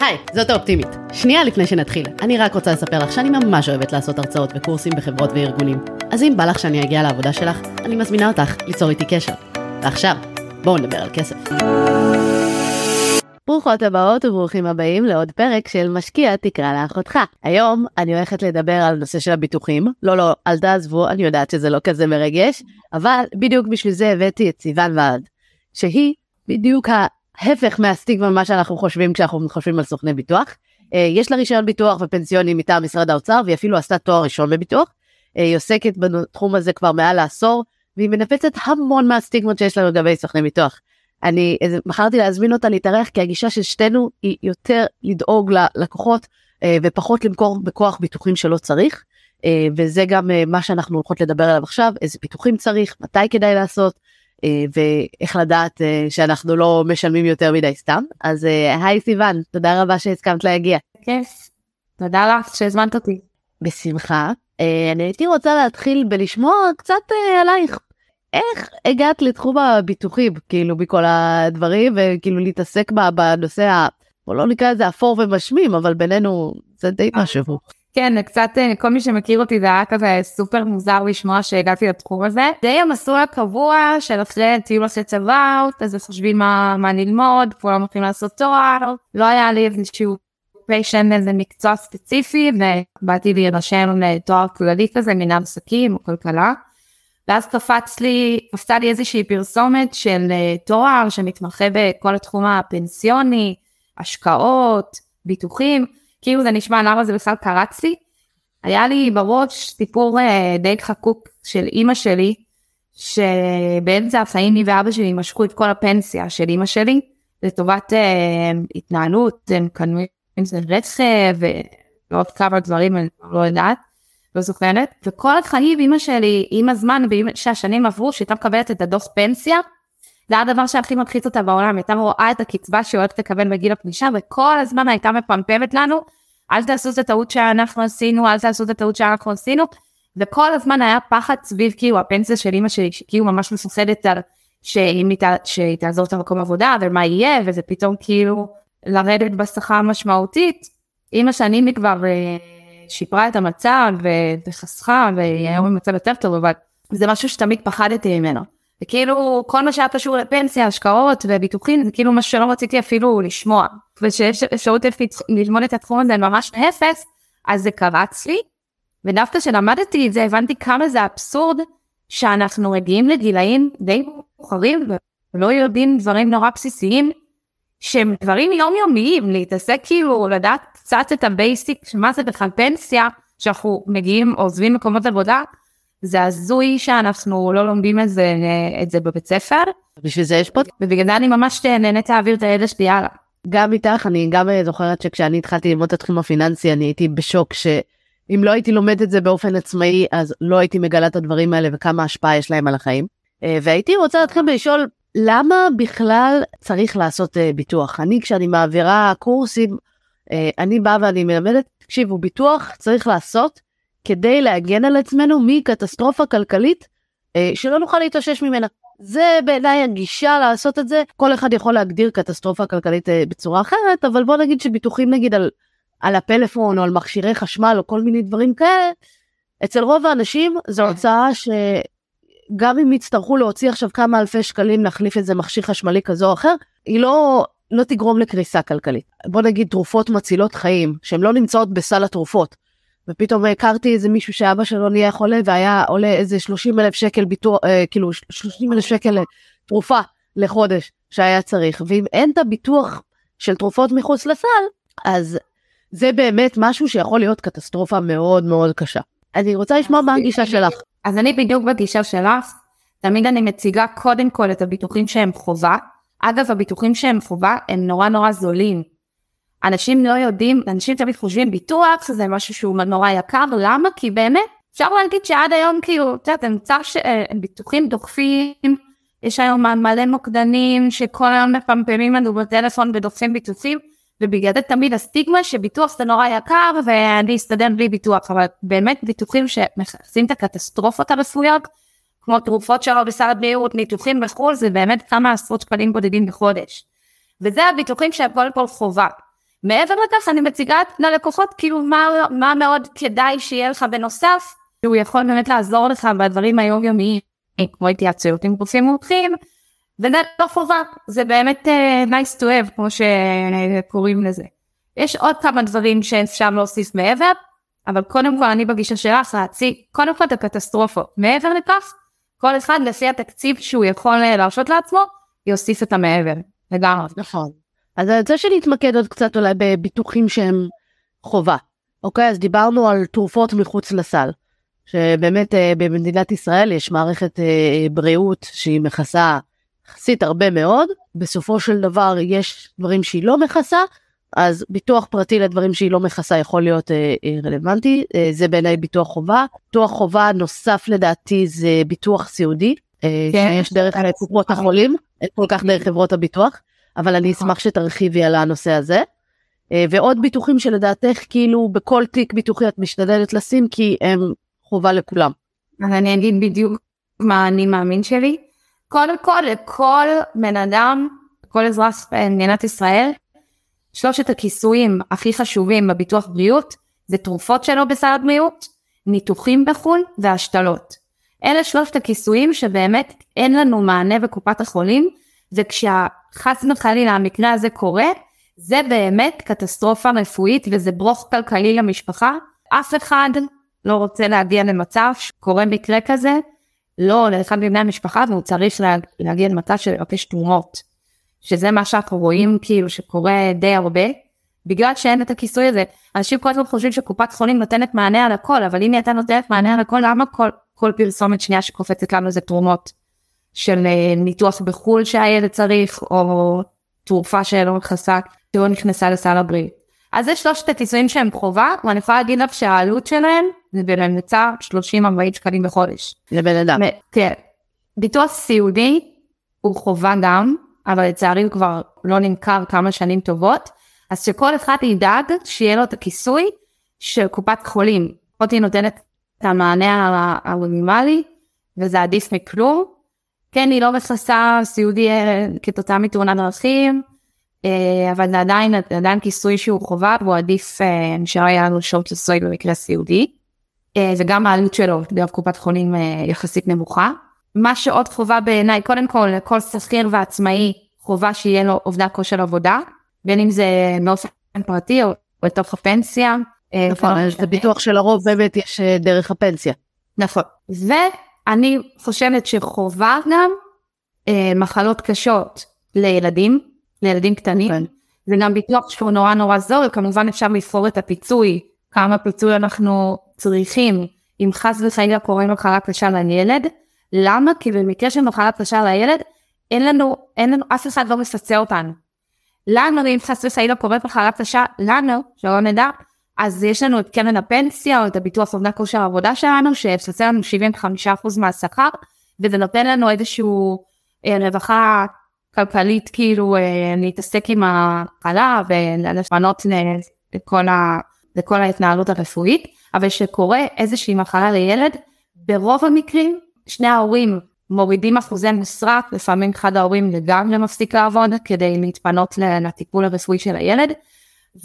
היי, זאת האופטימית. שנייה לפני שנתחיל, אני רק רוצה לספר לך שאני ממש אוהבת לעשות הרצאות וקורסים בחברות וארגונים. אז אם בא לך שאני אגיע לעבודה שלך, אני מזמינה אותך ליצור איתי קשר. ועכשיו, בואו נדבר על כסף. ברוכות הבאות וברוכים הבאים לעוד פרק של משקיע תקרא לאחותך. היום אני הולכת לדבר על נושא של הביטוחים. לא, לא, אל תעזבו, אני יודעת שזה לא כזה מרגש, אבל בדיוק בשביל זה הבאתי את סיוון ועד, שהיא בדיוק ההפך מהסטיגמה ממה שאנחנו חושבים כשאנחנו חושבים על סוכני ביטוח. אה, יש לה רישיון ביטוח ופנסיוני מטעם משרד האוצר והיא אפילו עשתה תואר ראשון בביטוח. אה, היא עוסקת בתחום הזה כבר מעל לעשור והיא מנפצת המון מהסטיגמות שיש לנו לגבי סוכני ביטוח. אני בחרתי להזמין אותה להתארח כי הגישה של שתינו היא יותר לדאוג ללקוחות אה, ופחות למכור בכוח ביטוחים שלא צריך. וזה גם מה שאנחנו הולכות לדבר עליו עכשיו איזה ביטוחים צריך מתי כדאי לעשות אה, ואיך לדעת אה, שאנחנו לא משלמים יותר מדי סתם. אז אה, היי סיוון, תודה רבה שהסכמת להגיע. כיף, תודה לך שהזמנת אותי. בשמחה. אני הייתי רוצה להתחיל בלשמוע קצת עלייך. איך הגעת לתחום הביטוחים, כאילו, מכל הדברים, וכאילו להתעסק בנושא, בוא לא נקרא לזה אפור ומשמים, אבל בינינו זה די משהו. כן, קצת אה, כל מי שמכיר אותי זה היה כזה סופר מוזר לשמוע שהגעתי לתחום הזה. די המסלול הקבוע של אחרי טיול אחרי צבא, אז חושבים מה, מה ללמוד, כולם הולכים לעשות תואר, לא היה לי איזשהו פיישן איזה מקצוע ספציפי ובאתי להירשם לתואר כללי כזה, מנהל עסקים או כלכלה. ואז קפץ לי, קפצה לי איזושהי פרסומת של אה, תואר שמתמחה בכל התחום הפנסיוני, השקעות, ביטוחים. כאילו זה נשמע למה זה בכלל קרץ לי. היה לי בראש סיפור uh, די חקוק של אימא שלי, שבאמצע החיים היא ואבא שלי משכו את כל הפנסיה של אימא שלי לטובת uh, התנהלות, הם קנו אם זה רכב ועוד כמה דברים, אני לא יודעת, לא זוכרת, וכל החיים אימא שלי, עם הזמן, שהשנים עברו, שהייתה מקבלת את הדוח פנסיה, זה היה הדבר שהכי מלחיץ אותה בעולם, הייתה רואה את הקצבה שהיא הולכת לקבל בגיל הפרישה, וכל הזמן הייתה מפמפמת לנו, אל תעשו את הטעות שאנחנו עשינו, אל תעשו את הטעות שאנחנו עשינו, וכל הזמן היה פחד סביב כאילו הפנסיה של אימא שלי, שכאילו ממש מפוחדת על שאם היא, שהיא תעזור את המקום עבודה, ומה יהיה, וזה פתאום כאילו לרדת בשכר משמעותית. אימא שנים היא כבר אה, שיפרה את המצב וחסכה, והיא היום במצב יותר טוב, אבל זה משהו שתמיד פחדתי ממנו. וכאילו כל מה שהיה קשור לפנסיה, השקעות וביטוחים זה כאילו מה שלא רציתי אפילו לשמוע. ושיש אפשרות ללמוד את התחום הזה ממש מאפס, אז זה קרץ לי. ודווקא כשלמדתי את זה הבנתי כמה זה אבסורד שאנחנו מגיעים לגילאים די מאוחרים ולא יודעים דברים נורא בסיסיים שהם דברים יומיומיים להתעסק כאילו לדעת קצת את ה basic מה זה בכלל פנסיה שאנחנו מגיעים עוזבים מקומות עבודה זה הזוי שאנחנו לא לומדים את זה, את זה בבית ספר. בשביל זה יש פה. ובגלל זה אני ממש נהנית להעביר את הידע שלי הלאה. גם איתך, אני גם זוכרת שכשאני התחלתי ללמוד את התחום הפיננסי, אני הייתי בשוק שאם לא הייתי לומד את זה באופן עצמאי, אז לא הייתי מגלה את הדברים האלה וכמה השפעה יש להם על החיים. אה, והייתי רוצה להתחיל בלשאול, למה בכלל צריך לעשות אה, ביטוח? אני, כשאני מעבירה קורסים, אה, אני באה ואני מלמדת, תקשיבו, ביטוח צריך לעשות כדי להגן על עצמנו מקטסטרופה כלכלית אה, שלא נוכל להתאושש ממנה. זה בעיניי הגישה לעשות את זה, כל אחד יכול להגדיר קטסטרופה כלכלית אה, בצורה אחרת, אבל בוא נגיד שביטוחים נגיד על, על הפלאפון או על מכשירי חשמל או כל מיני דברים כאלה, אצל רוב האנשים זו הוצאה שגם אם יצטרכו להוציא עכשיו כמה אלפי שקלים להחליף איזה מכשיר חשמלי כזה או אחר, היא לא, לא תגרום לקריסה כלכלית. בוא נגיד תרופות מצילות חיים, שהן לא נמצאות בסל התרופות. ופתאום הכרתי איזה מישהו שאבא שלו נהיה חולה והיה עולה איזה 30 אלף שקל ביטוח, אה, כאילו 30 אלף שקל תרופה לחודש שהיה צריך, ואם אין את הביטוח של תרופות מחוץ לסל, אז זה באמת משהו שיכול להיות קטסטרופה מאוד מאוד קשה. אני רוצה לשמוע מה הגישה שלך. אז אני בדיוק בגישה שלך, תמיד אני מציגה קודם כל את הביטוחים שהם חובה. אגב, הביטוחים שהם חובה הם נורא נורא זולים. אנשים לא יודעים, אנשים תמיד חושבים ביטוח זה משהו שהוא נורא יקר, למה? כי באמת אפשר להגיד שעד היום כאילו, את יודעת, נמצא שביטוחים דוחפים, יש היום מלא מוקדנים שכל היום מפמפמים לנו בטלפון ודוחפים ביטוחים, ובגלל זה תמיד הסטיגמה שביטוח זה נורא יקר ואני אסתדר בלי ביטוח, אבל באמת ביטוחים שמכסים את הקטסטרופות הרפואיות, כמו תרופות שלו בסל הבריאות, ניתוחים בחו"ל, זה באמת כמה עשרות שקלים בודדים בחודש. וזה הביטוחים שהם קודם כל חובה. מעבר לכך אני מציגה ללקוחות כאילו מה, מה מאוד כדאי שיהיה לך בנוסף, שהוא יכול באמת לעזור לך בדברים היומיומיים, כמו התייעצויות עם גופים מומחים, וזה לא חובה, זה באמת uh, nice to have כמו שקוראים לזה. יש עוד כמה דברים שאפשר להוסיף מעבר, אבל קודם כל אני בגישה שלך להציג קודם כל את הקטסטרופות. מעבר לכך, כל אחד לפי התקציב שהוא יכול אה, להרשות לעצמו, יוסיף את המעבר. לגמרי. נכון. אז אני רוצה שנתמקד עוד קצת אולי בביטוחים שהם חובה. אוקיי, אז דיברנו על תרופות מחוץ לסל. שבאמת אה, במדינת ישראל יש מערכת אה, בריאות שהיא מכסה יחסית הרבה מאוד, בסופו של דבר יש דברים שהיא לא מכסה, אז ביטוח פרטי לדברים שהיא לא מכסה יכול להיות אה, אה, רלוונטי, אה, זה בעיניי ביטוח חובה. ביטוח חובה נוסף לדעתי זה ביטוח סיעודי, אה, כן. שיש דרך קופות החולים, אין כל כך דרך חברות הביטוח, אבל אני נכון. אשמח שתרחיבי על הנושא הזה. אה, ועוד ביטוחים שלדעתך כאילו בכל תיק ביטוחי את משתדלת לשים כי הם חובה לכולם. אז אני אגיד בדיוק מה אני מאמין שלי. קודם כל לכל בן אדם, כל אזרח במדינת ישראל, שלושת הכיסויים הכי חשובים בביטוח בריאות זה תרופות שלו בסל הבריאות, ניתוחים בחו"ל והשתלות. אלה שלושת הכיסויים שבאמת אין לנו מענה בקופת החולים, וכשחס וחלילה המקרה הזה קורה, זה באמת קטסטרופה רפואית וזה ברוך כלכלי למשפחה. אף אחד לא רוצה להגיע למצב שקורה מקרה כזה, לא לאחד מבני המשפחה והוא צריך להגיע למצב של לבקש תרומות. שזה מה שאנחנו רואים כאילו שקורה די הרבה, בגלל שאין את הכיסוי הזה. אנשים כל הזמן חושבים שקופת חולים נותנת מענה על הכל, אבל אם היא הייתה נותנת מענה על הכל, למה כל, כל פרסומת שנייה שקופצת לנו זה תרומות של אה, ניתוח בחו"ל שהילד צריך, או תרופה שלא נכנסה, שלא נכנסה לסל הבריאות. אז זה שלושת הכיסויים שהם חובה, ואני יכולה להגיד לך שהעלות שלהם זה בממוצע 30-40 שקלים בחודש. לבן אדם. כן. ביטוח סיעודי הוא חובה גם, אבל לצערי הוא כבר לא נמכר כמה שנים טובות, אז שכל אחד ידאג שיהיה לו את הכיסוי של קופת חולים. לפחות היא נותנת את המענה המינימלי, וזה עדיף מכלום. כן, היא לא מכסה סיעודי אה, כתוצאה מתאונת דרכים, אה, אבל זה עדיין, עדיין כיסוי שהוא חובה, והוא עדיף, נשאר היה לנו שעות כיסוי במקרה סיעודי. וגם העלות שלו דרך קופת חולים אה, יחסית נמוכה. מה שעוד חובה בעיניי, קודם כל לכל שכיר ועצמאי חובה שיהיה לו אובדן כושר עבודה, בין אם זה באופן פרטי או בתוך הפנסיה. אה, נכון, זה ביטוח שלרוב באמת יש אה, דרך הפנסיה. נכון, ואני חושבת שחובה גם אה, מחלות קשות לילדים, לילדים קטנים. כן. זה גם ביטוח שהוא נורא נורא זול, כמובן אפשר לבחור את הפיצוי, כמה פיצוי אנחנו צריכים אם חס וחלילה קורה מחלה קשה לילד. למה? כי במקרה של מחלה קשה לילד, אין לנו, אין לנו, אף אחד לא מפצה אותנו. לנו, אם חס וחלילה קורית מחלה קשה, לנו, שלא נדע, אז יש לנו את קרן הפנסיה או את הביטוח אובדן כושר העבודה שלנו, שיפצה לנו 75% מהשכר, וזה נותן לנו איזשהו אה, רווחה כלכלית, כאילו אה, להתעסק עם המחלה ולפנות לכל, ה, לכל ההתנהלות הרפואית. אבל כשקורה איזושהי מחלה לילד, ברוב המקרים שני ההורים מורידים אחוזי משרה, לפעמים אחד ההורים לגמרי מפסיק לעבוד כדי להתפנות לטיפול הרפואי של הילד,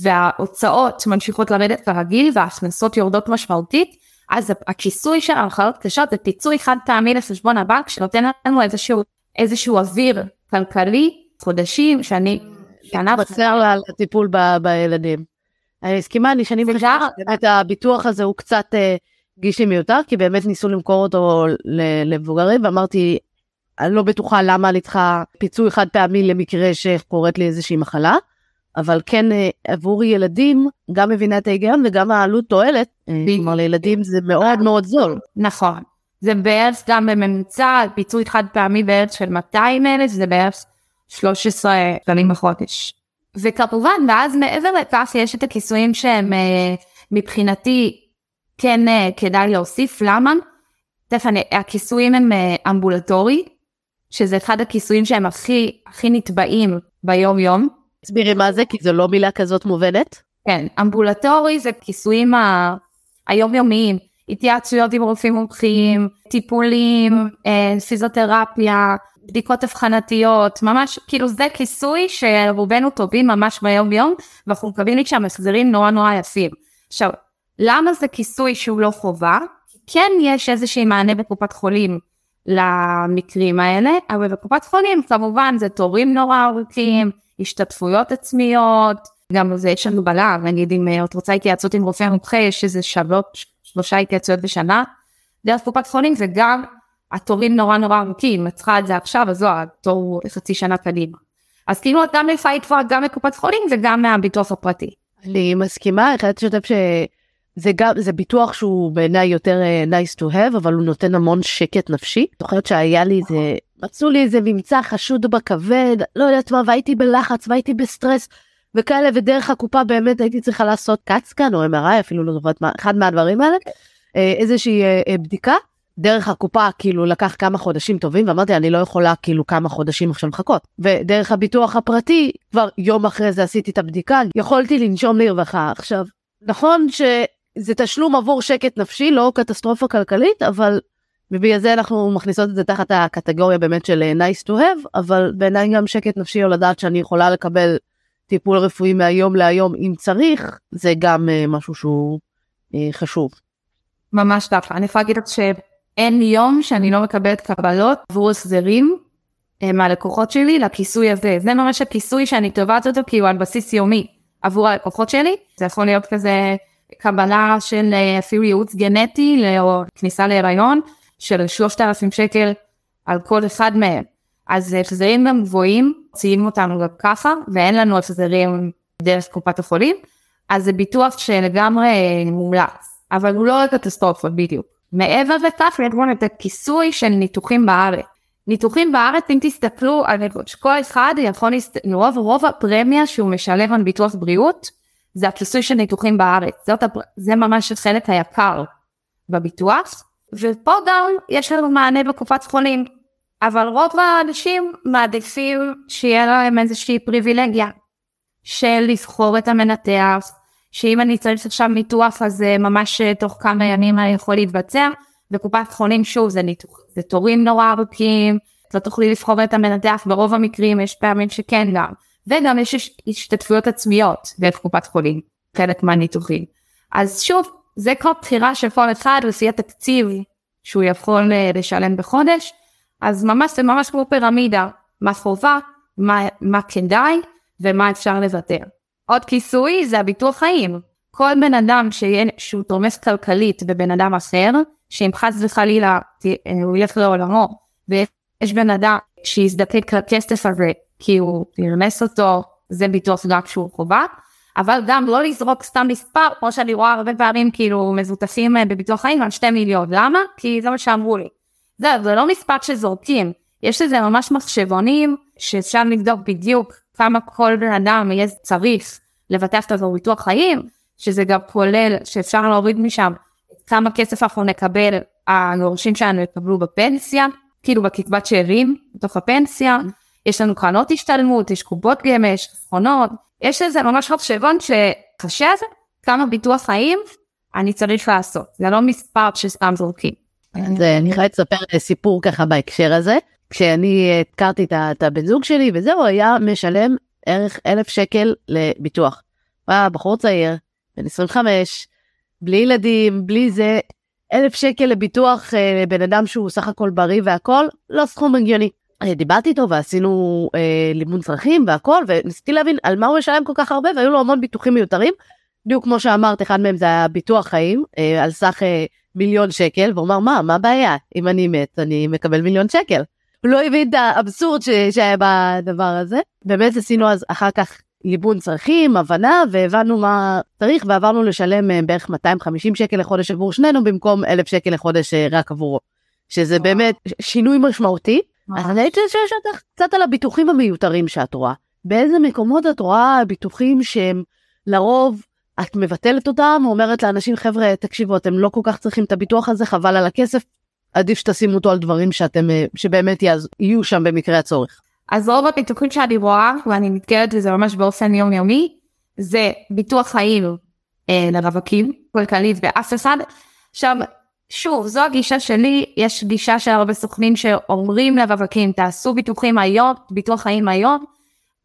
וההוצאות ממשיכות לרדת כרגיל וההכנסות יורדות משמעותית, אז הכיסוי של המחלות קשות זה פיצוי חד פעמי לחשבון הבנק שנותן לנו איזשהו, איזשהו אוויר כלכלי, חודשים שאני... שנה בצר על הטיפול בילדים. אני מסכימה, אני שנים באמת הביטוח הזה הוא קצת אה, הרגיש לי מיותר, כי באמת ניסו למכור אותו למבוגרים, ואמרתי, אני לא בטוחה למה אני צריכה פיצוי חד פעמי למקרה שקורית לי איזושהי מחלה, אבל כן אה, עבור ילדים, גם מבינה את ההיגיון וגם העלות תועלת, אה, כלומר לילדים זה מאוד מאוד זול. נכון. זה בערך גם בממוצע, פיצוי חד פעמי בערך של 200 אלף, זה בערך 13 שקלים בחודש. וכמובן, ואז מעבר לכך יש את הכיסויים שהם אה, מבחינתי כן אה, כדאי להוסיף, למה? תכף הכיסויים הם אה, אמבולטורי, שזה אחד הכיסויים שהם הכי הכי נתבעים ביום יום. תסבירי מה זה, כי זו לא מילה כזאת מובנת. כן, אמבולטורי זה כיסויים ה... היומיומיים, התייעצויות עם רופאים מומחים, טיפולים, פיזיותרפיה, בדיקות אבחנתיות, ממש כאילו זה כיסוי שרובנו טובים ממש ביום יום ואנחנו מקבלים לי שם החזרים נורא נורא יפים. עכשיו, למה זה כיסוי שהוא לא חובה? כן יש איזושהי מענה בקופת חולים למקרים האלה, אבל בקופת חולים כמובן זה תורים נורא ארוכים, השתתפויות עצמיות, גם זה יש לנו בלם, נגיד אם את רוצה התייעצות עם רופא מומחה, יש איזה שלוש, שלושה התייעצויות בשנה, דרך קופת חולים זה גם התורים נורא נורא ארוכים, את צריכה את זה עכשיו, אז זו התור חצי שנה קדימה. אז כאילו את גם לפעמים כבר גם מקופת חולים וגם מהביטוח הפרטי. אני מסכימה, אחד שותף שזה גם, זה ביטוח שהוא בעיניי יותר uh, nice to have, אבל הוא נותן המון שקט נפשי. זוכרת שהיה לי איזה, מצאו לי איזה ממצא חשוד בכבד, לא יודעת מה, והייתי בלחץ והייתי בסטרס. וכאלה ודרך הקופה באמת הייתי צריכה לעשות קאטסקן או MRI אפילו לא זוכרת מה אחד מהדברים האלה אה, איזושהי אה, אה, בדיקה דרך הקופה כאילו לקח כמה חודשים טובים ואמרתי אני לא יכולה כאילו כמה חודשים עכשיו לחכות ודרך הביטוח הפרטי כבר יום אחרי זה עשיתי את הבדיקה יכולתי לנשום לרווחה עכשיו נכון שזה תשלום עבור שקט נפשי לא קטסטרופה כלכלית אבל ובגלל זה אנחנו מכניסות את זה תחת הקטגוריה באמת של nice to have אבל בעיניי גם שקט נפשי או לדעת שאני יכולה לקבל טיפול רפואי מהיום להיום. אם צריך זה גם uh, משהו שהוא uh, חשוב. ממש ככה. אני יכולה להגיד לך שאין יום שאני לא מקבלת קבלות עבור החזרים uh, מהלקוחות שלי לכיסוי הזה. זה ממש הכיסוי שאני תובעת אותו כי הוא על בסיס יומי עבור הלקוחות שלי. זה יכול להיות כזה קבלה של אפילו ייעוץ גנטי או כניסה להיריון של 3,000 שקל על כל אחד מהם אז החזרים גם גבוהים, מוציאים אותנו גם ככה, ואין לנו החזרים דרך קופת החולים, אז זה ביטוח שלגמרי מומלץ, אבל הוא לא קטסטרופה בדיוק. מעבר לכך יש לנו את הכיסוי של ניתוחים בארץ. ניתוחים בארץ אם תסתכלו על כל אחד יכול לרוב רוב הפרמיה שהוא משלם על ביטוח בריאות זה הכיסוי של ניתוחים בארץ זאת, זה ממש החלק היקר בביטוח ופה גם יש לנו מענה בקופת חולים אבל רוב האנשים מעדיפים שיהיה להם איזושהי פריבילגיה של לבחור את המנתח, שאם אני צריך עכשיו ניתוח אז ממש תוך כמה ימים אני יכול להתבצע, וקופת חולים שוב זה, ניתוח, זה תורים נורא ארוכים, לא תוכלי לבחור את המנתח ברוב המקרים יש פעמים שכן גם, וגם יש השתתפויות עצמיות דרך קופת חולים, חלק מהניתוחים. אז שוב, זה כל בחירה של כל אחד לפי התקציב שהוא יכול אה, לשלם בחודש, אז ממש זה ממש כמו פירמידה, מה חובה, מה, מה כדאי ומה אפשר לוותר. עוד כיסוי זה הביטוח חיים. כל בן אדם שיהיה, שהוא תומך כלכלית בבן אדם אחר, שאם חס וחלילה הוא ילך לעולמו, ויש בן אדם שיזדקק לכסף הזה כי הוא ירמס אותו, זה ביטוח גם שהוא חובה, אבל גם לא לזרוק סתם מספר, כמו שאני רואה הרבה פעמים כאילו מבוטחים אה, בביטוח חיים על שתי מיליון, למה? כי זה מה שאמרו לי. זה, זה לא מספר שזורקים, יש לזה ממש מחשבונים שאפשר לבדוק בדיוק כמה כל בן אדם יהיה צריך לבטח את עבור ביטוח חיים, שזה גם כולל שאפשר להוריד משם כמה כסף אנחנו נקבל, היורשים שלנו יקבלו בפנסיה, כאילו בקצבת שאירים בתוך הפנסיה, יש לנו קרנות השתלמות, יש קופות גמל, יש חסכונות, יש לזה ממש מחשבון שחשב כמה ביטוח חיים אני צריך לעשות, זה לא מספר שסתם זורקים. אז אני יכולה לספר סיפור ככה בהקשר הזה. כשאני הכרתי את הבן זוג שלי וזהו היה משלם ערך אלף שקל לביטוח. הוא היה בחור צעיר, בן 25, בלי ילדים, בלי זה, אלף שקל לביטוח אה, לבן אדם שהוא סך הכל בריא והכל, לא סכום הגיוני. דיברתי איתו ועשינו אה, לימוד צרכים והכל וניסיתי להבין על מה הוא משלם כל כך הרבה והיו לו המון ביטוחים מיותרים. בדיוק כמו שאמרת אחד מהם זה היה ביטוח חיים אה, על סך אה, מיליון שקל, והוא אמר, מה, מה הבעיה? אם אני מת, אני מקבל מיליון שקל. הוא לא הבין את האבסורד ש... שהיה בדבר הזה. באמת עשינו אז אחר כך ליבון צרכים, הבנה, והבנו מה צריך, ועברנו לשלם אה, בערך 250 שקל לחודש עבור שנינו, במקום 1,000 שקל לחודש אה, רק עבורו. שזה וואו. באמת שינוי משמעותי. אז אני הייתי שואלת אותך קצת על הביטוחים המיותרים שאת רואה. באיזה מקומות את רואה ביטוחים שהם לרוב את מבטלת אותם, אומרת לאנשים, חבר'ה, תקשיבו, אתם לא כל כך צריכים את הביטוח הזה, חבל על הכסף, עדיף שתשימו אותו על דברים שאתם, אה, שבאמת יהיו שם במקרה הצורך. אז רוב הביטוחים שאני רואה, ואני נתקלת בזה ממש באופן יומיומי, זה ביטוח חיים אה, לרווקים, כלכלית ואף אחד. עכשיו, שוב, זו הגישה שלי, יש גישה של הרבה סוכנים שאומרים לרווקים, תעשו ביטוחים היום, ביטוח חיים היום,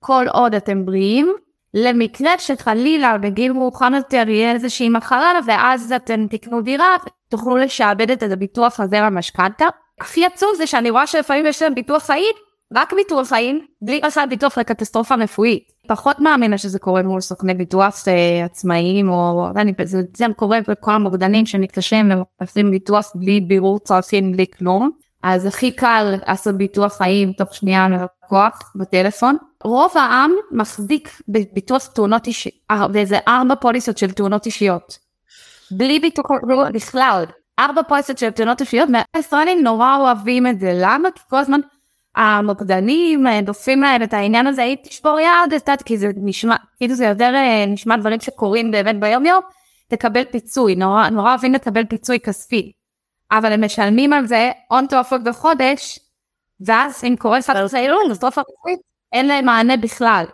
כל עוד אתם בריאים, למקרה שחלילה בגיל מאוחר יותר יהיה איזושהי מחלה, ואז אתם תקנו דירה, תוכלו לשעבד את הביטוח הזה למשכנתה. הכי עצוב זה שאני רואה שלפעמים יש להם ביטוח חיים, רק ביטוח חיים, בלי בכלל ביטוח לקטסטרופה רפואית. פחות מאמינה שזה קורה מול סוכני ביטוח אה, עצמאיים, או אני, זה, זה קורה בכל המוקדנים שמתקשרים ועושים ביטוח בלי בירור צרכים, בלי כלום. אז הכי קל לעשות ביטוח חיים תוך שנייה ללקוח בטלפון. רוב העם מחזיק בביטוח תאונות אישיות, ואיזה ארבע פוליסות של תאונות אישיות. בלי ביטוח בכלל. ארבע פוליסות של תאונות אישיות, והישראלים נורא אוהבים את זה. למה? כי כל הזמן המוקדנים דופים להם את העניין הזה, היא תשבור יד, כי זה נשמע, כאילו זה יותר אה, נשמע דברים שקורים באמת ביום יום, תקבל פיצוי, נורא, נורא אוהבים לקבל פיצוי כספי. אבל הם משלמים על זה הון תועפות בחודש, ואז אם קורה סטטוס קטסטרופה רפואית, אין להם מענה בכלל.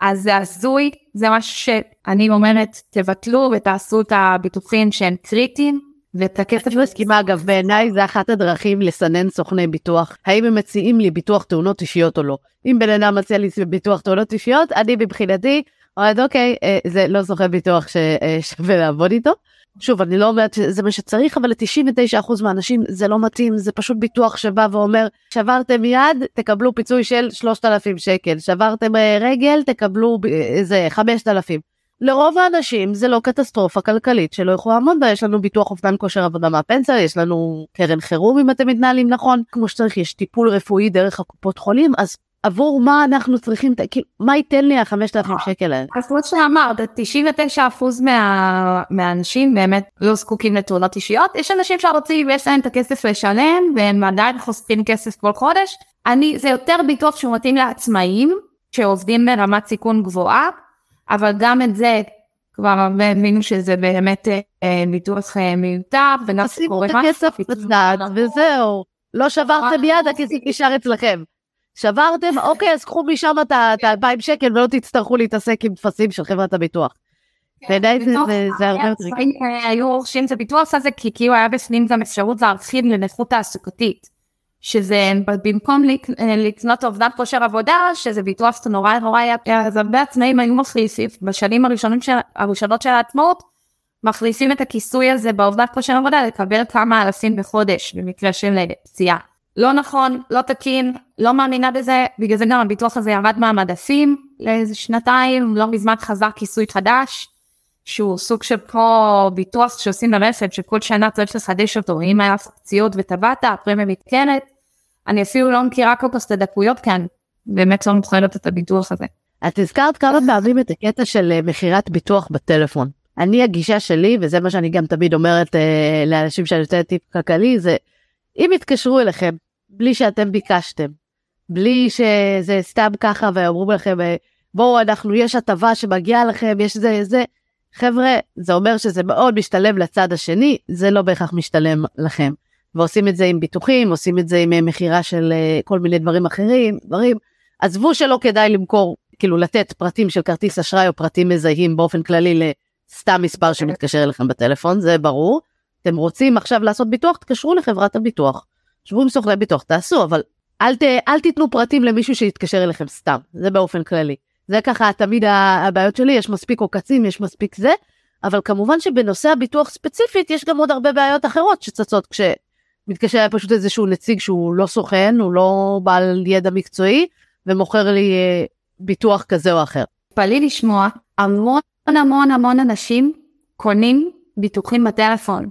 אז זה הזוי, זה משהו שאני אומרת, תבטלו ותעשו את הביטוחים שהם קריטיים, ואת הכסף... אני מסכימה, אגב, בעיניי זה אחת הדרכים לסנן סוכני ביטוח. האם הם מציעים לי ביטוח תאונות אישיות או לא. אם בן אדם מציע לי ביטוח תאונות אישיות, אני מבחינתי אומרת, אוקיי, אה, זה לא סוכן ביטוח ששווה לעבוד איתו. שוב, אני לא אומרת שזה מה שצריך, אבל ל-99% מהאנשים זה לא מתאים, זה פשוט ביטוח שבא ואומר, שברתם יד, תקבלו פיצוי של 3,000 שקל, שברתם אה, רגל, תקבלו איזה 5,000. לרוב האנשים זה לא קטסטרופה כלכלית שלא יכולה לעמוד בה, יש לנו ביטוח אובדן כושר עבודה מהפנסיה, יש לנו קרן חירום אם אתם מתנהלים נכון, כמו שצריך, יש טיפול רפואי דרך הקופות חולים, אז עבור מה אנחנו צריכים, כאילו, מה ייתן לי החמשת אלפים שקל האלה? אז כמו שאמרת, 99% מה, מהאנשים באמת לא זקוקים לתאונות אישיות, יש אנשים שרוצים, יש להם את הכסף לשלם, והם עדיין חוסכים כסף כל חודש. אני, זה יותר ביטוח שהוא מתאים לעצמאים, שעובדים ברמת סיכון גבוהה, אבל גם את זה כבר הרבה הבינו שזה באמת אה, ביטוח אה, מיותר, וגם משהו. שימו את הכסף בצד וזהו, לא שברתם יד, הכסף נשאר אצלכם. שברתם, אוקיי, אז קחו משם את ה-2,000 שקל ולא תצטרכו להתעסק עם טפסים של חברת הביטוח. כן, בעיניי זה הרבה יותר... היו רוכשים את הביטוח הזה כי כאילו היה בפנים גם אפשרות להרחיב לנכות תעסוקתית. שזה במקום לקנות אובדן כושר עבודה, שזה ביטוח נורא נורא יקר, אז הרבה עצמאים היו מכניסים בשנים הראשונות של העצמאות, מכניסים את הכיסוי הזה באובדן כושר עבודה לקבל כמה אלפים בחודש במקרה של פציעה. לא נכון, לא תקין, לא מאמינה בזה, בגלל זה גם הביטוח הזה ירד מהמדפים לאיזה שנתיים, לא מזמן חזר כיסוי חדש, שהוא סוג של פה ביטוח שעושים לרכב, שכל שנה צריך לחדש אותו, אם היה פציעות וטבעת, הפרמיה מתקנת, אני אפילו לא מכירה כל כך את הדקויות כאן, באמת לא מוכרת את הביטוח הזה. את הזכרת כמה פעמים את הקטע של אה, מכירת ביטוח בטלפון. אני הגישה שלי, וזה מה שאני גם תמיד אומרת אה, לאנשים שאני נותנת טיפ כלכלי, זה אם יתקשרו אליכם בלי שאתם ביקשתם, בלי שזה סתם ככה ואומרים לכם, אה, בואו אנחנו, יש הטבה שמגיעה לכם, יש זה, זה, חבר'ה, זה אומר שזה מאוד משתלם לצד השני, זה לא בהכרח משתלם לכם. ועושים את זה עם ביטוחים, עושים את זה עם אה, מכירה של אה, כל מיני דברים אחרים, דברים, עזבו שלא כדאי למכור, כאילו לתת פרטים של כרטיס אשראי או פרטים מזהים באופן כללי לסתם מספר שמתקשר אליכם בטלפון, זה ברור. אתם רוצים עכשיו לעשות ביטוח, תקשרו לחברת הביטוח. שבו עם סוכני ביטוח, תעשו, אבל אל, ת, אל תיתנו פרטים למישהו שיתקשר אליכם סתם, זה באופן כללי. זה ככה תמיד הבעיות שלי, יש מספיק עוקצים, יש מספיק זה, אבל כמובן שבנושא הביטוח ספציפית יש גם עוד הרבה בעיות אחרות שצצות כשמתקשר אליי פשוט איזשהו נציג שהוא לא סוכן, הוא לא בעל ידע מקצועי, ומוכר לי אה, ביטוח כזה או אחר. תתפלאי לשמוע, המון המון המון אנשים קונים ביטוחים בטלפון.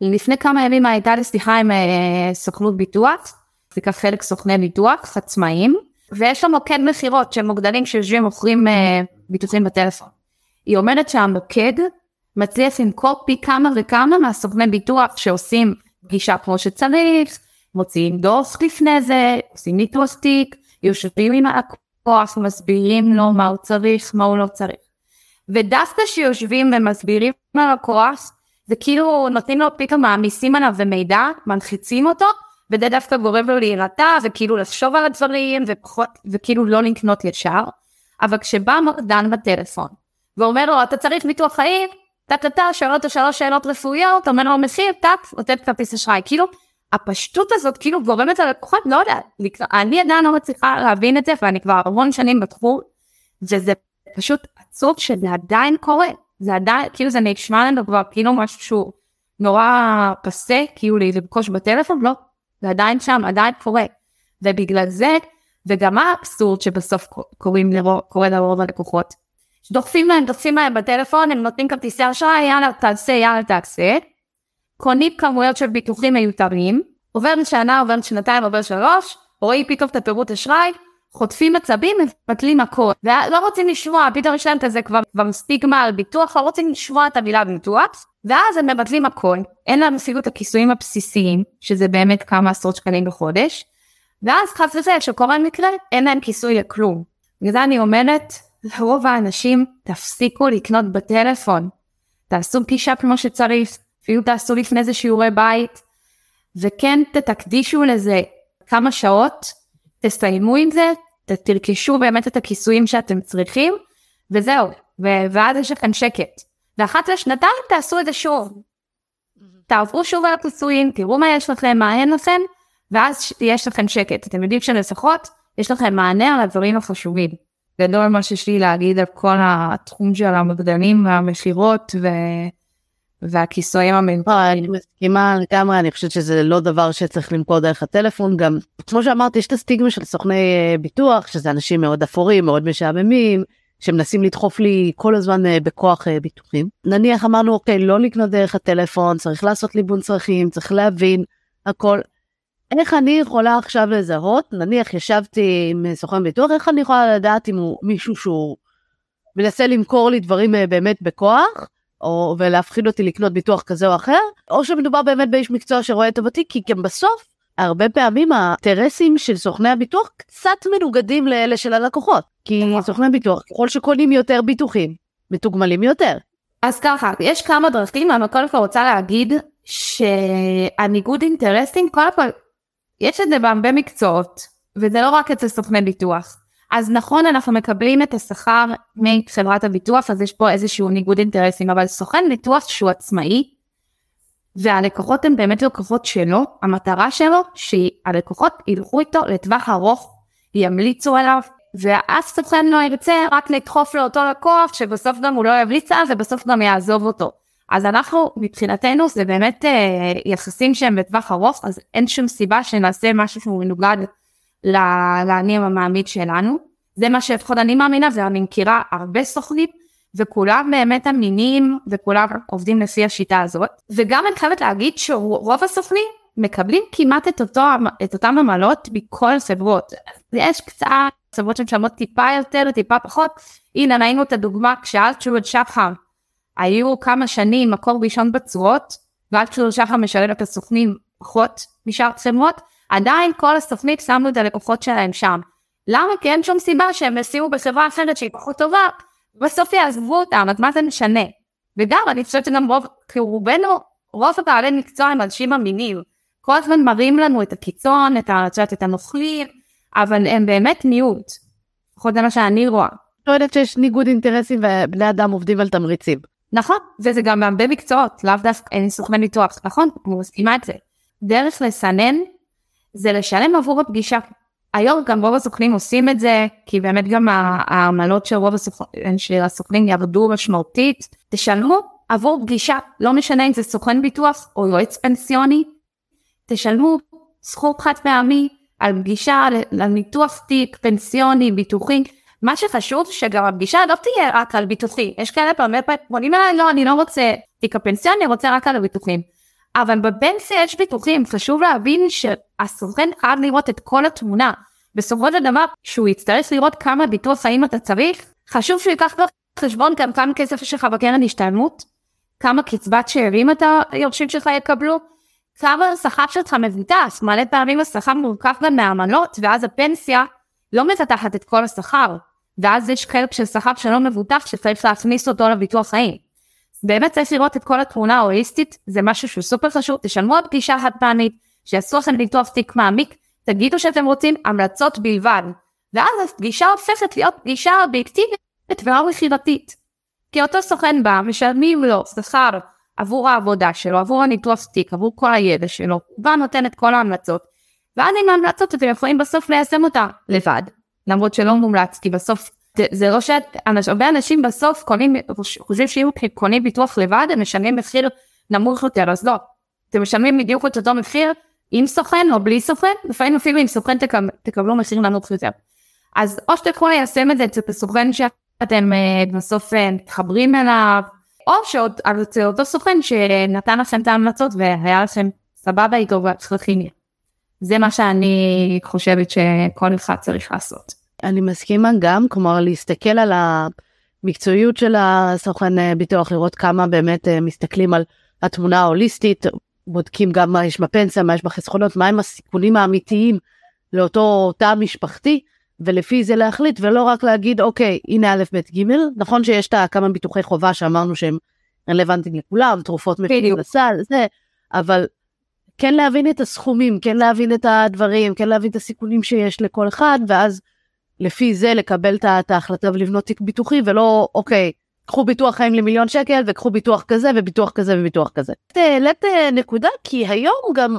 לפני כמה ימים הייתה לי שיחה עם אה, סוכנות ביטוח, זה חלק סוכני ביטוח עצמאים, ויש לו מוקד מכירות של מוגדלים שיושבים ומוכרים אה, ביטוחים בטלפון. היא אומרת שהמוקד מצליח למכור פי כמה וכמה מהסוכני ביטוח שעושים פגישה כמו שצריך, מוציאים דוח לפני זה, עושים ניתוח תיק, יושבים עם הלקוח, מסבירים לו מה הוא צריך, מה הוא לא צריך. ודווקא שיושבים ומסבירים ללקוח, זה כאילו נותנים לו פתאום מעמיסים עליו ומידע, מנחיצים אותו, וזה דווקא גורם לו להירתע וכאילו לחשוב על הדברים ופחות, וכאילו לא לקנות ישר. אבל כשבא מרדן בטלפון ואומר לו אתה צריך ביטוח חיים, טה טה טה, שואל אותו שלוש שאלות רפואיות, אומר לו מחיר, טאק, נותן כרטיס אשראי. כאילו, הפשטות הזאת כאילו גורמת ללקוחות, לא יודע, אני עדיין לא מצליחה להבין את זה, ואני כבר המון שנים בתחום, וזה פשוט עצוב שזה עדיין קורה. זה עדיין, כאילו זה נשמע לנו כבר כאילו משהו שהוא נורא פסה, כאילו לרכוש בטלפון, לא, זה עדיין שם, עדיין קורה. ובגלל זה, וגם האבסורד שבסוף קוראים לרוב, קורה לרוב הלקוחות. דוחפים להם, דוחפים להם בטלפון, הם נותנים כרטיסי אשראי, יאללה תעשה, יאללה תעשה. קונים כמויות של ביטוחים מיותרים, עובר שנה, עובר שנתיים, עובר שלוש, רואים פתאום את הפירוט אשראי, חוטפים עצבים, מבטלים הכל. ולא רוצים לשמוע, פתאום יש להם כזה כבר, כבר סטיגמה על ביטוח, לא רוצים לשמוע את המילה ביטוח, ואז הם מבטלים הכל. אין להם אפילו את הכיסויים הבסיסיים, שזה באמת כמה עשרות שקלים בחודש, ואז חס וחלילה שקורה מקרה, אין להם כיסוי לכלום. בגלל זה אני אומרת, לרוב האנשים, תפסיקו לקנות בטלפון. תעשו פגישה כמו שצריך, אפילו תעשו לפני זה שיעורי בית, וכן תקדישו לזה כמה שעות, תסיימו עם זה, תרכשו באמת את הכיסויים שאתם צריכים, וזהו, ו- ואז יש לכם שקט. ואחת לשנתיים תעשו את זה שוב. תעברו שוב על הכיסויים, תראו מה יש לכם, מה אין לכם, ואז יש לכם שקט. אתם יודעים שלפחות יש לכם מענה על הדברים החשובים. גדול מה שיש לי להגיד על כל התחום של המגדלים והמכירות ו... והכיסויים המיוחדים. אני מסכימה לגמרי, אני חושבת שזה לא דבר שצריך למכור דרך הטלפון, גם כמו שאמרתי, יש את הסטיגמה של סוכני אה, ביטוח, שזה אנשים מאוד אפורים, מאוד משעממים, שמנסים לדחוף לי כל הזמן אה, בכוח אה, ביטוחים. נניח אמרנו, אוקיי, לא לקנות דרך הטלפון, צריך לעשות ליבון צרכים, צריך להבין הכל. איך אני יכולה עכשיו לזהות, נניח ישבתי עם סוכן ביטוח, איך אני יכולה לדעת אם הוא מישהו שהוא מנסה למכור לי דברים באמת בכוח, או ולהפחיד אותי לקנות ביטוח כזה או אחר, או שמדובר באמת באיש מקצוע שרואה את טובתי, כי גם בסוף, הרבה פעמים האינטרסים של סוכני הביטוח קצת מנוגדים לאלה של הלקוחות. כי נכון. סוכני ביטוח, ככל שקונים יותר ביטוחים, מתוגמלים יותר. אז ככה, יש כמה דרכים, אבל קודם כל רוצה להגיד שהניגוד אינטרסים, קודם כל, יש את זה בהרבה מקצועות, וזה לא רק אצל סוכני ביטוח. אז נכון אנחנו מקבלים את השכר מחברת הביטוח אז יש פה איזשהו ניגוד אינטרסים אבל סוכן ביטוח שהוא עצמאי והלקוחות הם באמת לקוחות שלו המטרה שלו שהלקוחות ילכו איתו לטווח ארוך ימליצו עליו ואז סוכן לא ירצה רק לדחוף לאותו לקוח שבסוף גם הוא לא ימליץ עליו ובסוף גם יעזוב אותו. אז אנחנו מבחינתנו זה באמת אה, יחסים שהם בטווח ארוך אז אין שום סיבה שנעשה משהו שהוא מנוגד לאני המעמיד שלנו. זה מה שלפחות אני מאמינה ואני מכירה הרבה סוכנים וכולם באמת אמינים וכולם עובדים לפי השיטה הזאת. וגם אני חייבת להגיד שרוב הסוכנים מקבלים כמעט את, אותו, את אותם עמלות מכל חברות. יש קצת חברות שמשלמות טיפה יותר, טיפה פחות. הנה ראינו את הדוגמה כשאלטשולד שחר היו כמה שנים מקור ראשון בצורות, ואלטשולד שחר משלם את הסוכנים פחות משאר חברות, עדיין כל הסוכנית שמו את הלקוחות שלהם שם. למה? כי אין שום סיבה שהם ישימו בחברה אחרת שהיא פחות טובה, בסוף יעזבו אותם, אז מה זה משנה? וגם אני חושבת שגם רוב, כי רובנו, רוב הבעלי מקצוע הם אנשים אמינים. כל הזמן מראים לנו את הקיצון, את, את, את הנוכלים, אבל הם באמת מיעוט. לפחות זה מה שאני רואה. לא יודעת שיש ניגוד אינטרסים ובני אדם עובדים על תמריצים. נכון, וזה גם בהרבה מקצועות, לאו דווקא אין סוכני ניתוח, נכון? אני מסכימה את זה. דרך לסנן זה לשלם עבור הפגישה. היום גם רוב הסוכנים עושים את זה, כי באמת גם העמלות של רוב הסוכנים, של הסוכנים ירדו משמעותית. תשלמו עבור פגישה, לא משנה אם זה סוכן ביטוח או יועץ פנסיוני, תשלמו סכום חד פעמי על פגישה, לניתוח תיק, פנסיוני, ביטוחי. מה שחשוב שגם הפגישה לא תהיה רק על ביטוחי. יש כאלה פעמים פונים אליי, לא, אני לא רוצה תיק הפנסיוני, אני רוצה רק על הביטוחים. אבל בפנסיה יש ביטוחים, חשוב להבין שהסוכן חייב לראות את כל התמונה. בסופו של דבר, שהוא יצטרך לראות כמה ביטוח חיים אתה צריך, חשוב שהוא ייקח בחשבון גם כמה כסף יש לך בקרן השתלמות, כמה קצבת שאירים אתה היורשים שלך יקבלו, כמה השכר שלך מבוטח, מלא פעמים השכר מורכב גם מהעמלות, ואז הפנסיה לא מבטחת את כל השכר, ואז יש חלק של שכר שלא מבוטח שצריך להכניס אותו לביטוח חיים. באמת צריך לראות את כל התמונה ההוליסטית, זה משהו שהוא סופר חשוב, תשלמו על פגישה חד פעמית, שיעשו לכם ניתוח תיק מעמיק, תגידו שאתם רוצים המלצות בלבד, ואז הפגישה הופכת להיות פגישה אובייקטיבית ולא מכירתית. כי אותו סוכן בא, משלמים לו שכר עבור העבודה שלו, עבור הניתוח תיק, עבור כל הידע שלו, הוא בא נותן את כל ההמלצות, ואז עם ההמלצות אתם יכולים בסוף ליישם אותה לבד, למרות שלא מומלץ, כי בסוף זה, זה לא שהרבה אנשים בסוף קונים, חושבים שאם קונים ביטוח לבד הם משלמים מחיר נמוך יותר, אז לא, אתם משלמים בדיוק את אותו מחיר עם סוכן או בלי סוכן, לפעמים אפילו עם סוכן תקב, תקבלו מחיר נמוך יותר. אז או יכולים ליישם את זה אצל הסוכן שאתם אה, בסוף אה, מתחברים אליו, או שעוד אצל אותו סוכן שנתן לכם את ההמלצות והיה לכם סבבה איתו והצרכים. זה מה שאני חושבת שכל אחד צריך לעשות. אני מסכימה גם, כלומר להסתכל על המקצועיות של הסוכן אה, ביטוח, לראות כמה באמת מסתכלים על התמונה ההוליסטית, בודקים גם מה יש בפנסיה, מה יש בחסכונות, מהם הסיכונים האמיתיים לאותו תא משפחתי, ולפי זה להחליט, ולא רק להגיד, אוקיי, הנה א', ב', ג', נכון שיש את הכמה ביטוחי חובה שאמרנו שהם רלוונטיים לכולם, תרופות מפילים לסל, זה, אבל כן להבין את הסכומים, כן להבין את הדברים, כן להבין את הסיכונים שיש לכל אחד, ואז לפי זה לקבל את ההחלטה ולבנות תיק ביטוחי, ולא, אוקיי, קחו ביטוח חיים למיליון שקל וקחו ביטוח כזה וביטוח כזה וביטוח כזה. העלית אה, נקודה כי היום גם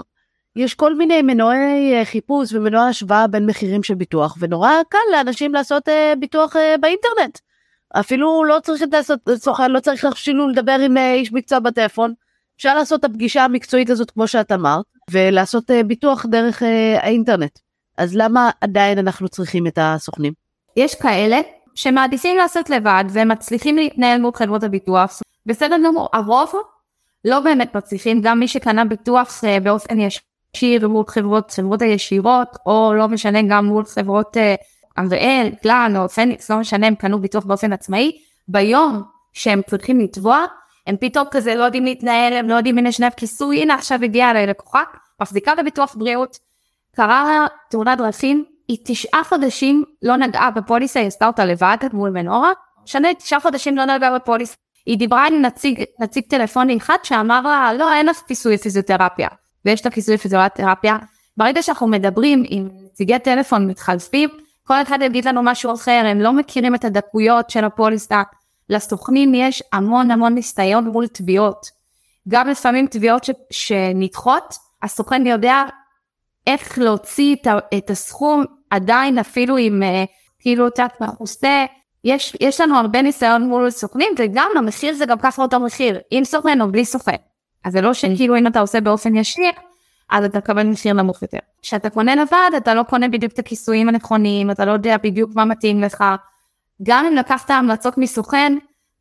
יש כל מיני מנועי אה, חיפוש ומנועי השוואה בין מחירים של ביטוח ונורא קל לאנשים לעשות uh, ביטוח באינטרנט. אפילו לא צריך לעשות סוכן לא צריך אפילו לדבר עם איש מקצוע בטלפון. אפשר לעשות את הפגישה המקצועית הזאת כמו שאת אמרת ולעשות ביטוח דרך האינטרנט. אז למה עדיין אנחנו צריכים את הסוכנים? יש כאלה שמעדיפים לעשות לבד ומצליחים להתנהל מול חברות הביטוח. בסדר גמור, הרוב לא באמת מצליחים, גם מי שקנה ביטוח uh, באופן ישיר מול חברות, חברות הישירות, או לא משנה גם מול חברות אריאל, uh, קלאן או פניקס, לא משנה, הם קנו ביטוח באופן עצמאי, ביום שהם צריכים לתבוע, הם פתאום כזה לא יודעים להתנהל, הם לא יודעים הנה שני כיסוי, הנה עכשיו הגיעה ללקוחה, מחזיקה בביטוח בריאות, קרה תאונת דרכים, היא תשעה חודשים לא נגעה בפוליסה, היא עשתה אותה לבד מול מנורה, שנה תשעה חודשים לא נגעה בפוליסה. היא דיברה עם נציג, נציג טלפוני אחד שאמר לה, לא, אין לך כיסוי פיזיותרפיה, ויש לה כיסוי פיזיותרפיה. ברגע שאנחנו מדברים עם נציגי טלפון מתחלפים, כל אחד יגיד לנו משהו אחר, הם לא מכירים את הדקויות של הפוליסה. לסוכנים יש המון המון ניסיון מול תביעות. גם לפעמים תביעות ש... שנדחות, הסוכן יודע איך להוציא את, את הסכום עדיין אפילו עם uh, כאילו תת מכוסה. יש, יש לנו הרבה ניסיון מול סוכנים וגם המחיר זה גם ככה אותו מחיר עם סוכן או בלי סוכן. אז זה לא שכאילו אם אתה עושה באופן ישיר אז אתה תקבל מחיר נמוך יותר. כשאתה קונה לבד אתה לא קונה בדיוק את הכיסויים הנכונים אתה לא יודע בדיוק מה מתאים לך. גם אם לקחת המלצות מסוכן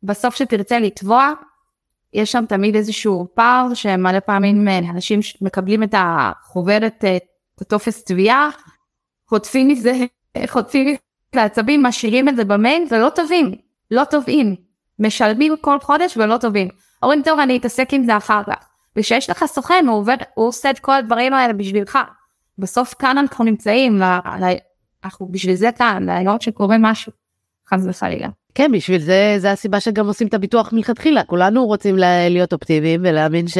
בסוף שתרצה לתבוע יש שם תמיד איזשהו פער שמלא פעמים אה, אנשים מקבלים את החוברת אה, הטופס תביעה, חוטפים מזה, חוטפים את העצבים, משאירים את זה במייל ולא טובים, לא טובים. משלמים כל חודש ולא טובים. אומרים טוב אני אתעסק עם זה אחר כך. וכשיש לך סוכן הוא עובד, הוא עושה את כל הדברים האלה בשבילך. בסוף כאן אנחנו נמצאים, אנחנו בשביל זה כאן, לראות שקורה משהו, חס וחלילה. כן, בשביל זה, זה הסיבה שגם עושים את הביטוח מלכתחילה. כולנו רוצים להיות אופטימיים ולהאמין ש...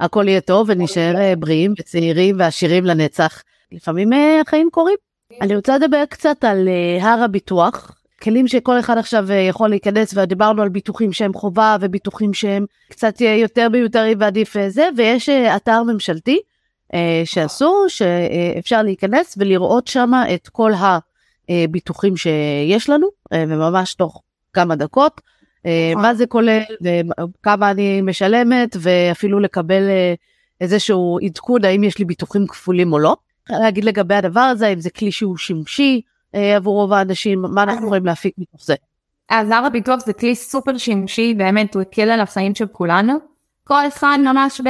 הכל יהיה טוב ונשאר אה, בריאים וצעירים ועשירים לנצח. לפעמים אה, החיים קורים. אני רוצה לדבר קצת על אה, הר הביטוח, כלים שכל אחד עכשיו יכול להיכנס ודיברנו על ביטוחים שהם חובה וביטוחים שהם קצת יותר מיותרים ועדיף זה ויש אתר ממשלתי שעשו שאפשר להיכנס ולראות שם את כל הביטוחים שיש לנו וממש תוך כמה דקות מה זה כולל וכמה אני משלמת ואפילו לקבל אה, איזשהו עדכון האם יש לי ביטוחים כפולים או לא. להגיד לגבי הדבר הזה אם זה כלי שהוא שימושי אה, עבור רוב האנשים מה אנחנו יכולים להפיק מתוך זה. אז הר הביטוח זה כלי סופר שימושי באמת הוא הקל על החיים של כולנו. כל אחד ממש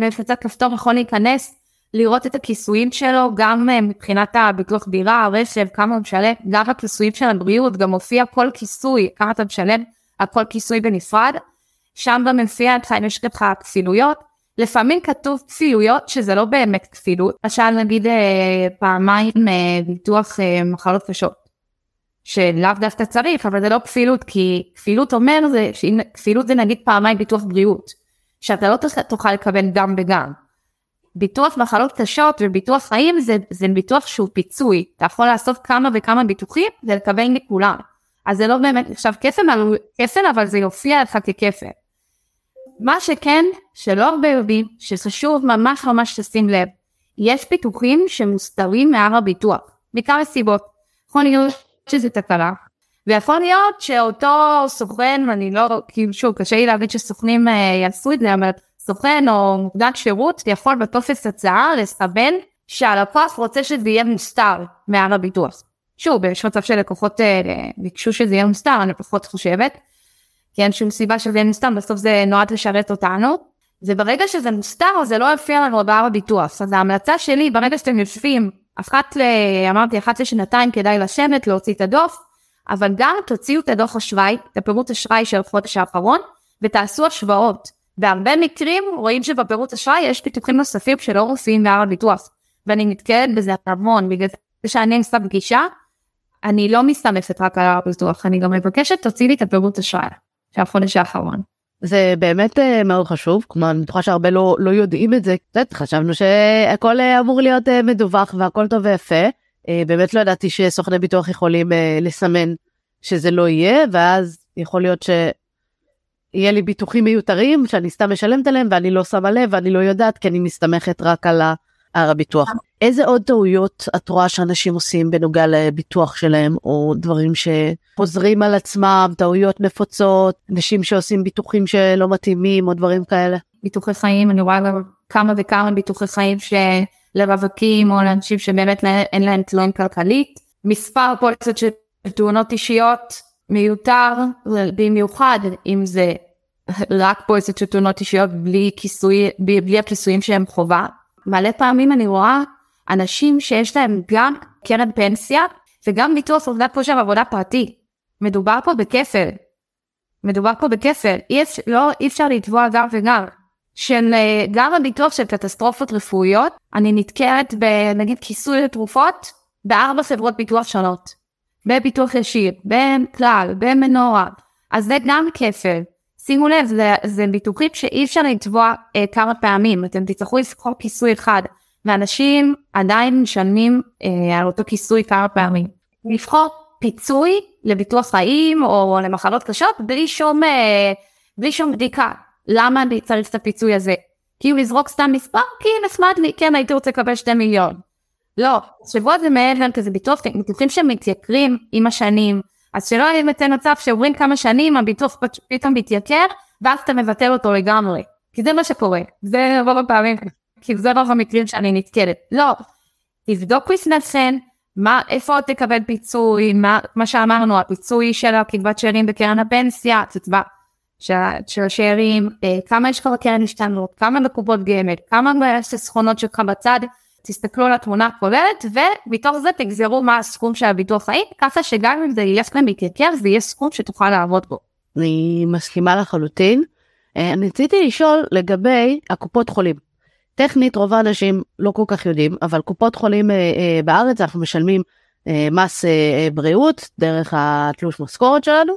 בלחיצת כפתור יכול להיכנס לראות את הכיסויים שלו גם מבחינת הביטוח דירה רכב כמה הוא משלם גם הכיסויים של הבריאות גם מופיע כל כיסוי כמה אתה משלם הכל כיסוי בנפרד, שם במופיע אם יש לך כפילויות, לפעמים כתוב כפילויות שזה לא באמת כפילות, למשל נגיד אה, פעמיים אה, ביטוח אה, מחלות קשות, שלאו דווקא צריך, אבל זה לא כפילות, כי כפילות אומר זה, כפילות זה נגיד פעמיים ביטוח בריאות, שאתה לא תוכל לקבל גם וגם. ביטוח מחלות קשות וביטוח חיים זה, זה ביטוח שהוא פיצוי, אתה יכול לעשות כמה וכמה ביטוחים ולקבל מכולם. אז זה לא באמת נחשב כפל, כפל אבל זה יופיע לך ככפל. מה שכן, שלא הרבה יודעים, שחשוב ממש ממש לשים לב, יש ביטוחים שמוסתרים מהר הביטוח, מכמה סיבות. יכול להיות שזה תקלה, ויכול להיות שאותו סוכן, אני לא, כאילו שוב, קשה לי להגיד שסוכנים אה, יעשו את זה, אבל סוכן או מוקדן שירות יכול בטופס הצעה לסמן שהלקוח רוצה שזה יהיה מוסתר מהר הביטוח. שוב, יש מצב שלקוחות אה, ביקשו שזה יהיה מוסתר, אני פחות חושבת, כי אין שום סיבה שזה יהיה מוסתר, בסוף זה נועד לשרת אותנו. וברגע שזה מוסתר זה לא יופיע לנו בהר הביטוח. אז ההמלצה שלי, ברגע שאתם יושבים, אחת ל... אמרתי, אחת לשנתיים כדאי לשבת, להוציא את הדוח, אבל גם תוציאו את הדוח אשראי, את הפירוט אשראי של החודש האחרון, ותעשו השוואות. בהרבה מקרים רואים שבפירוט אשראי יש פיתוחים נוספים שלא מופיעים בהר הביטוח. ואני נתקלת בזה המון, בגלל שאני עושה פגישה, אני לא מסתמכת רק על הר הביטוח, אני גם מבקשת תוציא לי את הפירוט אשראי של החודש האחרון. זה באמת uh, מאוד חשוב, כלומר אני בטוחה שהרבה לא, לא יודעים את זה, חשבנו שהכל uh, אמור להיות uh, מדווח והכל טוב ויפה, באמת לא ידעתי שסוכני ביטוח יכולים לסמן שזה לא יהיה, ואז יכול להיות שיהיה לי ביטוחים מיותרים שאני סתם משלמת עליהם ואני לא שמה לב ואני לא יודעת כי אני מסתמכת רק על הר הביטוח. איזה עוד טעויות את רואה שאנשים עושים בנוגע לביטוח שלהם או דברים שחוזרים על עצמם, טעויות נפוצות, אנשים שעושים ביטוחים שלא מתאימים או דברים כאלה? ביטוחי חיים, אני רואה גם כמה וכמה ביטוחי חיים שלרווקים או לאנשים שבאמת אין להם תלויים כלכלית. מספר פוליסות של תאונות אישיות מיותר, במיוחד אם זה רק פוליסות של תאונות אישיות בלי כיסוי, בלי הכיסויים שהם חובה. מלא פעמים אני רואה אנשים שיש להם גם קרן פנסיה וגם ביטוח עבודת כושר עבודה פרטי. מדובר פה בכפל. מדובר פה בכפל. אי, לא, אי אפשר לתבוע גם וגם. של אה, גם הביטוח של קטסטרופות רפואיות, אני נתקעת בנגיד כיסוי לתרופות בארבע חברות ביטוח שונות. בביטוח ישיר, בכלל, במנורה. אז זה גם כפל. שימו לב, זה, זה ביטוחים שאי אפשר לתבוע אה, כמה פעמים, אתם תצטרכו לבחור כיסוי אחד. ואנשים עדיין משלמים אה, על אותו כיסוי כמה פעמים. לבחור פיצוי לביטוח חיים או למחלות קשות בלי שום, אה, בלי שום בדיקה. למה אני צריך את הפיצוי הזה? כאילו לזרוק סתם מספר? כי נחמד לי, כן הייתי רוצה לקבל שתי מיליון. לא, תחשבו על זה מעבר כזה ביטוח, ביטוחים שמתייקרים עם השנים, אז שלא יהיה מצב שעוברים כמה שנים הביטוח פתאום מתייקר ואז אתה מבטל אותו לגמרי. כי זה מה שקורה, זה רוב הפעמים כי זה רוב המקרים שאני נתקלת. לא, תבדוק לפניכן, איפה עוד תקבל פיצוי, מה, מה שאמרנו, הפיצוי של הקצבת שאירים בקרן הפנסיה, קצבה של השאירים, אה, כמה יש לך בקרן השתנות, כמה בקופות גמל, כמה חסכונות שלך בצד, תסתכלו על התמונה הכוללת ומתוך זה תגזרו מה הסכום של הביטוח חיים, ככה שגם אם זה ילך להם להתייקר זה יהיה סכום שתוכל לעבוד בו. אני מסכימה לחלוטין. אה, אני רציתי לשאול לגבי הקופות חולים. טכנית רוב האנשים לא כל כך יודעים אבל קופות חולים אה, אה, בארץ אנחנו משלמים מס בריאות דרך התלוש משכורת שלנו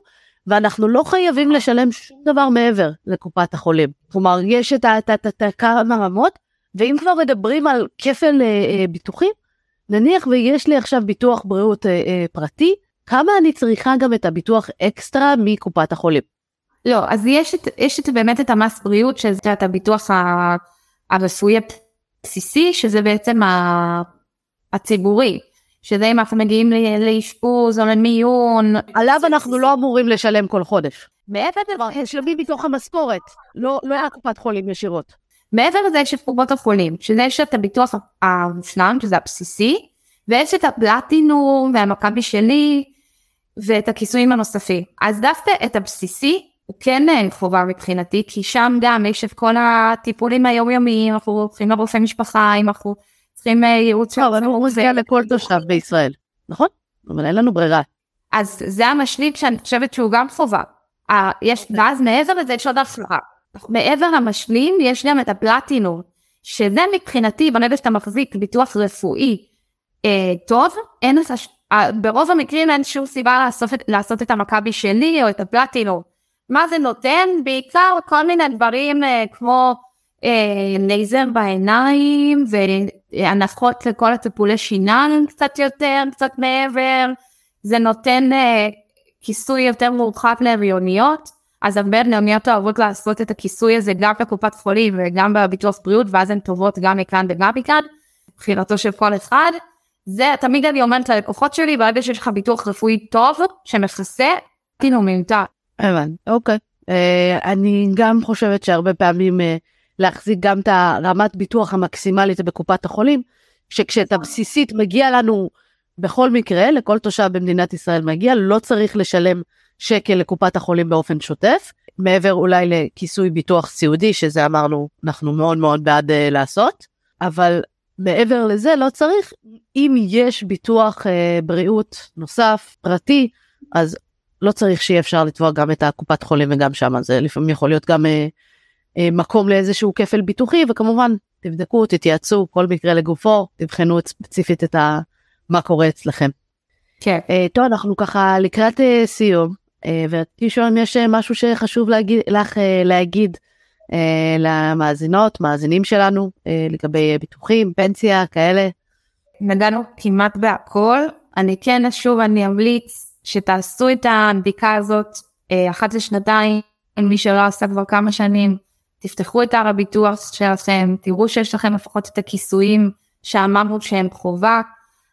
ואנחנו לא חייבים לשלם שום דבר מעבר לקופת החולים. כלומר יש את, את, את, את כמה רמות ואם כבר מדברים על כפל אה, אה, ביטוחים נניח ויש לי עכשיו ביטוח בריאות אה, אה, פרטי כמה אני צריכה גם את הביטוח אקסטרה מקופת החולים. לא אז יש את, יש את באמת את המס בריאות שזה את הביטוח ה... הרפואי הבסיסי שזה בעצם הציבורי. שזה אם אנחנו מגיעים לאשפוז או למיון. עליו אנחנו לא אמורים לשלם כל חודש. מעבר לזה, משלמים מתוך המשכורת, לא, לא היה קופת חולים ישירות. מעבר לזה יש את קופות החולים, שזה יש את הביטוח המושלם, שזה הבסיסי, ויש את הפלטינום והמכבי שלי, ואת הכיסויים הנוספים. אז דווקא את הבסיסי הוא כן אה, חובה מבחינתי, כי שם גם יש את כל הטיפולים היומיומיים, אנחנו הולכים לרופא משפחה, אם אנחנו צריכים אה, ייעוץ של... אבל הוא מגיע לכל תושב בישראל, נכון? אבל אין לנו ברירה. אז זה המשלים שאני חושבת שהוא גם חובה. יש, ואז מעבר לזה יש עוד הפלרה. מעבר למשלים יש גם את הפלטינום, שזה מבחינתי ברגע שאתה מחזיק ביטוח רפואי אה, טוב, אין את הש... ברוב המקרים אין שום סיבה לעשות, לעשות את המכבי שלי או את הפלטינום. מה זה נותן? בעיקר כל מיני דברים אה, כמו אה, לייזר בעיניים והנחות לכל הטיפולי שיניים קצת יותר, קצת מעבר. זה נותן אה, כיסוי יותר מורחב להריוניות, אז הרבה נאוניות אוהבות לעשות את הכיסוי הזה גם בקופת חולים וגם בביטוח בריאות, ואז הן טובות גם מכאן וגם מכאן, בחירתו של כל אחד. זה תמיד אני אומרת ללקוחות שלי, ברגע שיש לך ביטוח רפואי טוב, שמכסה, כאילו מיותר. הבנתי, אוקיי. אה, אני גם חושבת שהרבה פעמים אה, להחזיק גם את הרמת ביטוח המקסימלית בקופת החולים, שכשאת הבסיסית מגיע לנו בכל מקרה, לכל תושב במדינת ישראל מגיע, לא צריך לשלם שקל לקופת החולים באופן שוטף, מעבר אולי לכיסוי ביטוח סיעודי, שזה אמרנו, אנחנו מאוד מאוד בעד uh, לעשות, אבל מעבר לזה לא צריך, אם יש ביטוח uh, בריאות נוסף, פרטי, אז לא צריך שיהיה אפשר לתבוע גם את הקופת חולים וגם שם, זה לפעמים יכול להיות גם uh, uh, מקום לאיזשהו כפל ביטוחי, וכמובן תבדקו, תתייעצו, כל מקרה לגופו, תבחנו ספציפית את ה... מה קורה אצלכם. כן. Uh, טוב, אנחנו ככה לקראת uh, סיום, ורציתי לשאול אם יש uh, משהו שחשוב להגיד, לך uh, להגיד uh, למאזינות, מאזינים שלנו, לגבי ביטוחים, פנסיה, כאלה. נגענו כמעט בהכל. אני כן, שוב, אני אמליץ שתעשו את הבדיקה הזאת אחת לשנתיים, מי שלא עשה כבר כמה שנים, תפתחו את הר הביטוח שלכם, תראו שיש לכם לפחות את הכיסויים שאמרנו שהם חובה.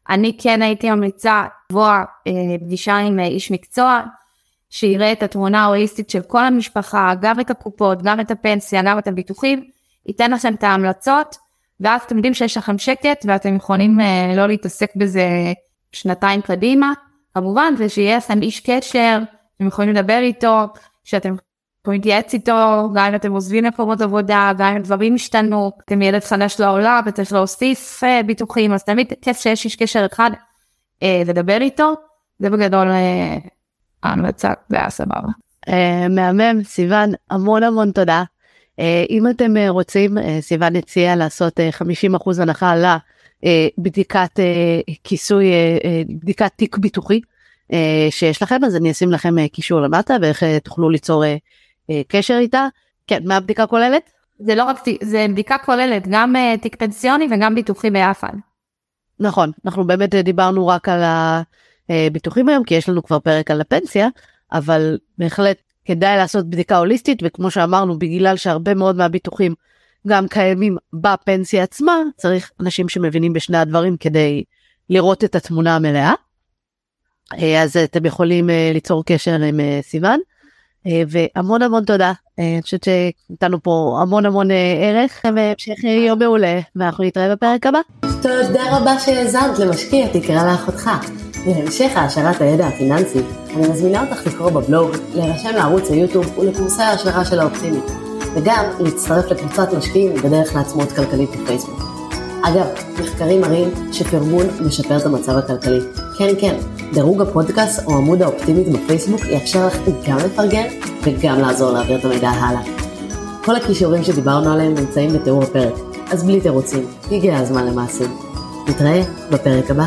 אני כן הייתי ממליצה לקבוע אה, פגישה עם אה, איש מקצוע, שיראה את התמונה ההוליסטית של כל המשפחה, גם את הקופות, גם את הפנסיה, גם את הביטוחים, ייתן לכם את ההמלצות, ואז אתם יודעים שיש לכם שקט ואתם יכולים אה, לא להתעסק בזה שנתיים קדימה, כמובן, ושיהיה לכם איש קשר, אתם יכולים לדבר איתו, שאתם יכולים להתייעץ איתו, גם אם אתם עוזבים מקומות עבודה, גם אם דברים השתנו, אתם ילד חדש לעולם וצריך להוסיף uh, ביטוחים, אז תמיד כיף שיש איש קשר אחד uh, לדבר איתו, זה בגדול uh, ההמלצה, זה היה סבבה. Uh, מהמם, סיוון, המון המון תודה. Uh, אם אתם uh, רוצים, סיוון הציע לעשות uh, 50% הנחה לבדיקת כיסוי, בדיקת תיק ביטוחי. שיש לכם אז אני אשים לכם קישור למטה ואיך תוכלו ליצור אה, קשר איתה. כן, מה הבדיקה כוללת? זה לא רק, זה בדיקה כוללת גם תיק פנסיוני וגם ביטוחי ביחד. נכון, אנחנו באמת אה, דיברנו רק על הביטוחים היום, כי יש לנו כבר פרק על הפנסיה, אבל בהחלט כדאי לעשות בדיקה הוליסטית, וכמו שאמרנו, בגלל שהרבה מאוד מהביטוחים גם קיימים בפנסיה עצמה, צריך אנשים שמבינים בשני הדברים כדי לראות את התמונה המלאה. אז אתם יכולים ליצור קשר עם סיוון. אה, והמון המון תודה. אה, אני חושבת שנתנו פה המון המון אה, ערך והמשך יום מעולה ואנחנו נתראה בפרק הבא. תודה רבה שהאזנת למשקיע תקרא לאחותך. להמשך העשרת הידע הפיננסי, אני מזמינה אותך לקרוא בבלוג, להירשם לערוץ היוטיוב ולקורסי ההשערה של האופטימית, וגם להצטרף לקבוצת משקיעים בדרך לעצמאות כלכלית בפייסבוק. אגב, מחקרים מראים שפרגון משפר את המצב הכלכלי. כן, כן, דירוג הפודקאסט או עמוד האופטימית בפייסבוק יאפשר לך גם לפרגן וגם לעזור להעביר את המידע הלאה. כל הכישורים שדיברנו עליהם נמצאים בתיאור הפרק, אז בלי תירוצים, הגיע הזמן למעשים. נתראה בפרק הבא.